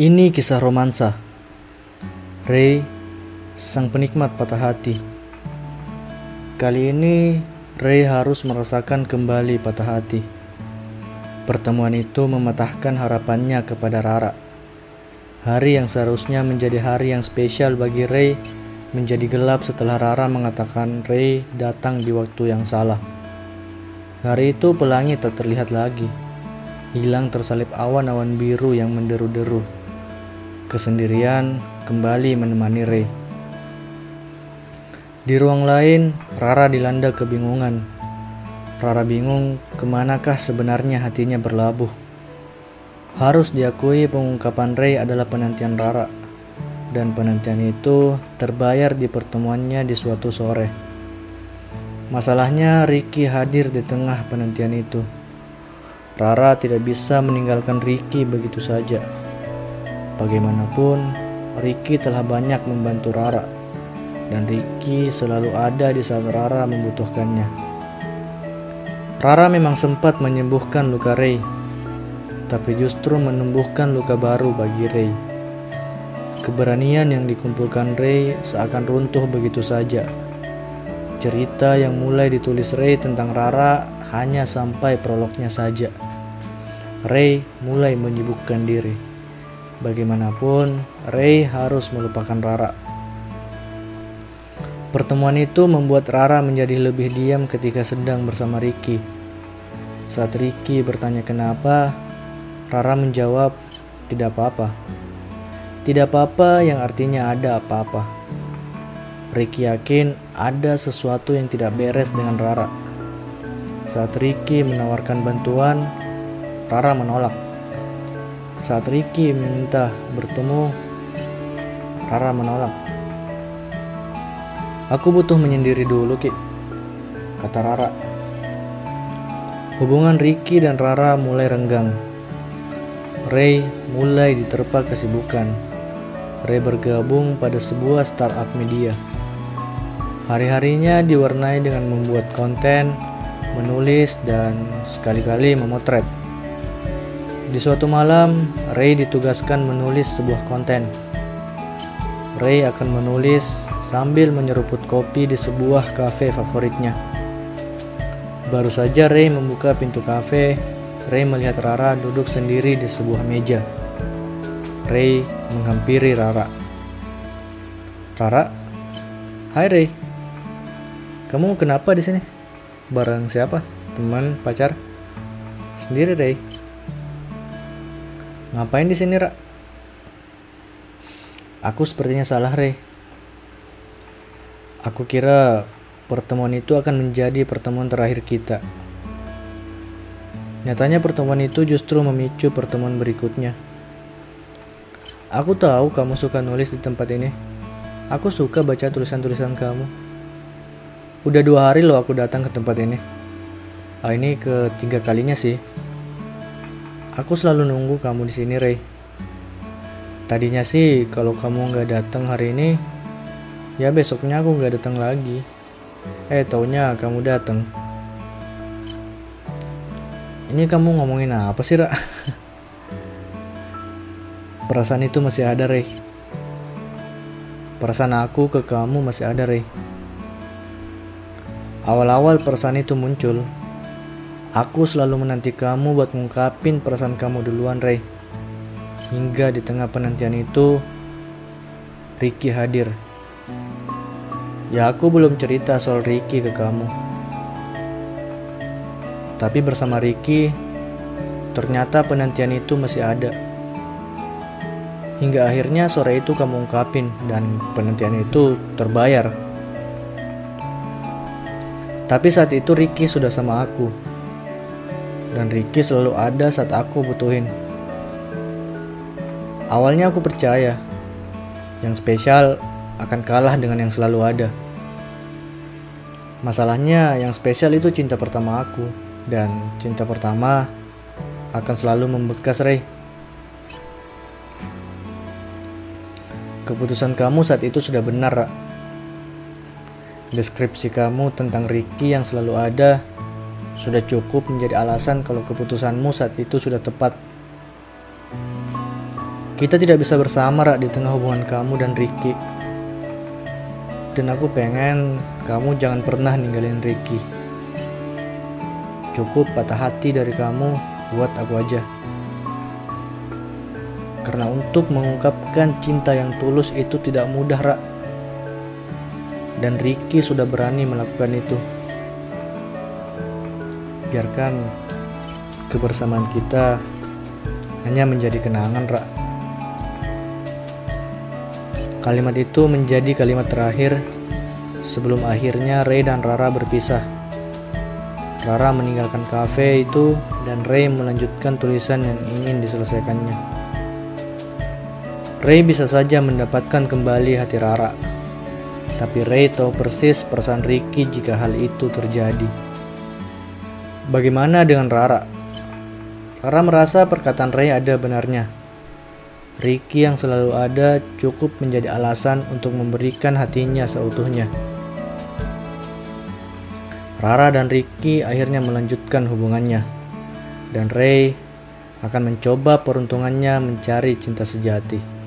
Ini kisah romansa. Ray, sang penikmat patah hati. Kali ini Ray harus merasakan kembali patah hati. Pertemuan itu mematahkan harapannya kepada Rara. Hari yang seharusnya menjadi hari yang spesial bagi Ray menjadi gelap setelah Rara mengatakan Ray datang di waktu yang salah. Hari itu pelangi tak terlihat lagi. Hilang tersalip awan-awan biru yang menderu-deru. Kesendirian kembali menemani Ray. Di ruang lain, Rara dilanda kebingungan. Rara bingung ke manakah sebenarnya hatinya berlabuh. Harus diakui pengungkapan Ray adalah penantian Rara. Dan penantian itu terbayar di pertemuannya di suatu sore. Masalahnya Ricky hadir di tengah penantian itu. Rara tidak bisa meninggalkan Ricky begitu saja. Bagaimanapun, Ricky telah banyak membantu Rara. Dan Ricky selalu ada di saat Rara membutuhkannya. Rara memang sempat menyembuhkan luka Ray, tapi justru menumbuhkan luka baru bagi Ray. Keberanian yang dikumpulkan Ray seakan runtuh begitu saja. Cerita yang mulai ditulis Ray tentang Rara hanya sampai prolognya saja. Ray mulai menyibukkan diri. Bagaimanapun, Ray harus melupakan Rara. Pertemuan itu membuat Rara menjadi lebih diam ketika sedang bersama Ricky. Saat Ricky bertanya kenapa, Rara menjawab, "Tidak apa-apa." Tidak apa-apa yang artinya ada apa-apa. Ricky yakin ada sesuatu yang tidak beres dengan Rara. Saat Ricky menawarkan bantuan, Rara menolak. Saat Ricky meminta bertemu, Rara menolak. Aku butuh menyendiri dulu, Ki, kata Rara. Hubungan Ricky dan Rara mulai renggang. Ray mulai diterpa kesibukan. Ray bergabung pada sebuah startup media. Hari-harinya diwarnai dengan membuat konten, menulis, dan sekali-kali memotret. Di suatu malam, Ray ditugaskan menulis sebuah konten. Ray akan menulis sambil menyeruput kopi di sebuah kafe favoritnya. Baru saja Ray membuka pintu kafe, Ray melihat Rara duduk sendiri di sebuah meja. Ray menghampiri Rara. Rara, hai Ray. Kamu kenapa di sini? Bareng siapa? Teman, pacar? Sendiri Ray. Ngapain di sini, Ra? Aku sepertinya salah, Ray. Aku kira pertemuan itu akan menjadi pertemuan terakhir kita. Nyatanya pertemuan itu justru memicu pertemuan berikutnya. Aku tahu kamu suka nulis di tempat ini. Aku suka baca tulisan-tulisan kamu. Udah dua hari loh aku datang ke tempat ini. Ah, ini ketiga kalinya sih. Aku selalu nunggu kamu di sini, Ray. Tadinya sih kalau kamu nggak datang hari ini, ya besoknya aku nggak datang lagi. Eh, taunya kamu datang. Ini kamu ngomongin apa sih, Ra? Perasaan itu masih ada, Ray. Perasaan aku ke kamu masih ada, Ray. Awal-awal perasaan itu muncul. Aku selalu menanti kamu buat ngungkapin perasaan kamu duluan, Ray. Hingga di tengah penantian itu, Ricky hadir. Ya aku belum cerita soal Ricky ke kamu. Tapi bersama Ricky, ternyata penantian itu masih ada. Hingga akhirnya sore itu kamu ungkapin dan penantian itu terbayar. Tapi saat itu Ricky sudah sama aku. Dan Ricky selalu ada saat aku butuhin. Awalnya aku percaya yang spesial akan kalah dengan yang selalu ada. Masalahnya yang spesial itu cinta pertama aku dan cinta pertama akan selalu membekas Ray. Keputusan kamu saat itu sudah benar, Ra. Deskripsi kamu tentang Ricky yang selalu ada sudah cukup menjadi alasan kalau keputusanmu saat itu sudah tepat. Kita tidak bisa bersama Ra di tengah hubungan kamu dan Ricky. Dan aku pengen kamu jangan pernah ninggalin Ricky. Cukup patah hati dari kamu buat aku aja. Karena untuk mengungkapkan cinta yang tulus itu tidak mudah, Ra. Dan Ricky sudah berani melakukan itu. Biarkan kebersamaan kita hanya menjadi kenangan, Ra. Kalimat itu menjadi kalimat terakhir sebelum akhirnya Ray dan Rara berpisah. Rara meninggalkan kafe itu dan Ray melanjutkan tulisan yang ingin diselesaikannya. Ray bisa saja mendapatkan kembali hati Rara, tapi Ray tahu persis perasaan Ricky jika hal itu terjadi. Bagaimana dengan Rara? Rara merasa perkataan Ray ada benarnya. Ricky yang selalu ada cukup menjadi alasan untuk memberikan hatinya seutuhnya. Rara dan Ricky akhirnya melanjutkan hubungannya, dan Ray akan mencoba peruntungannya mencari cinta sejati.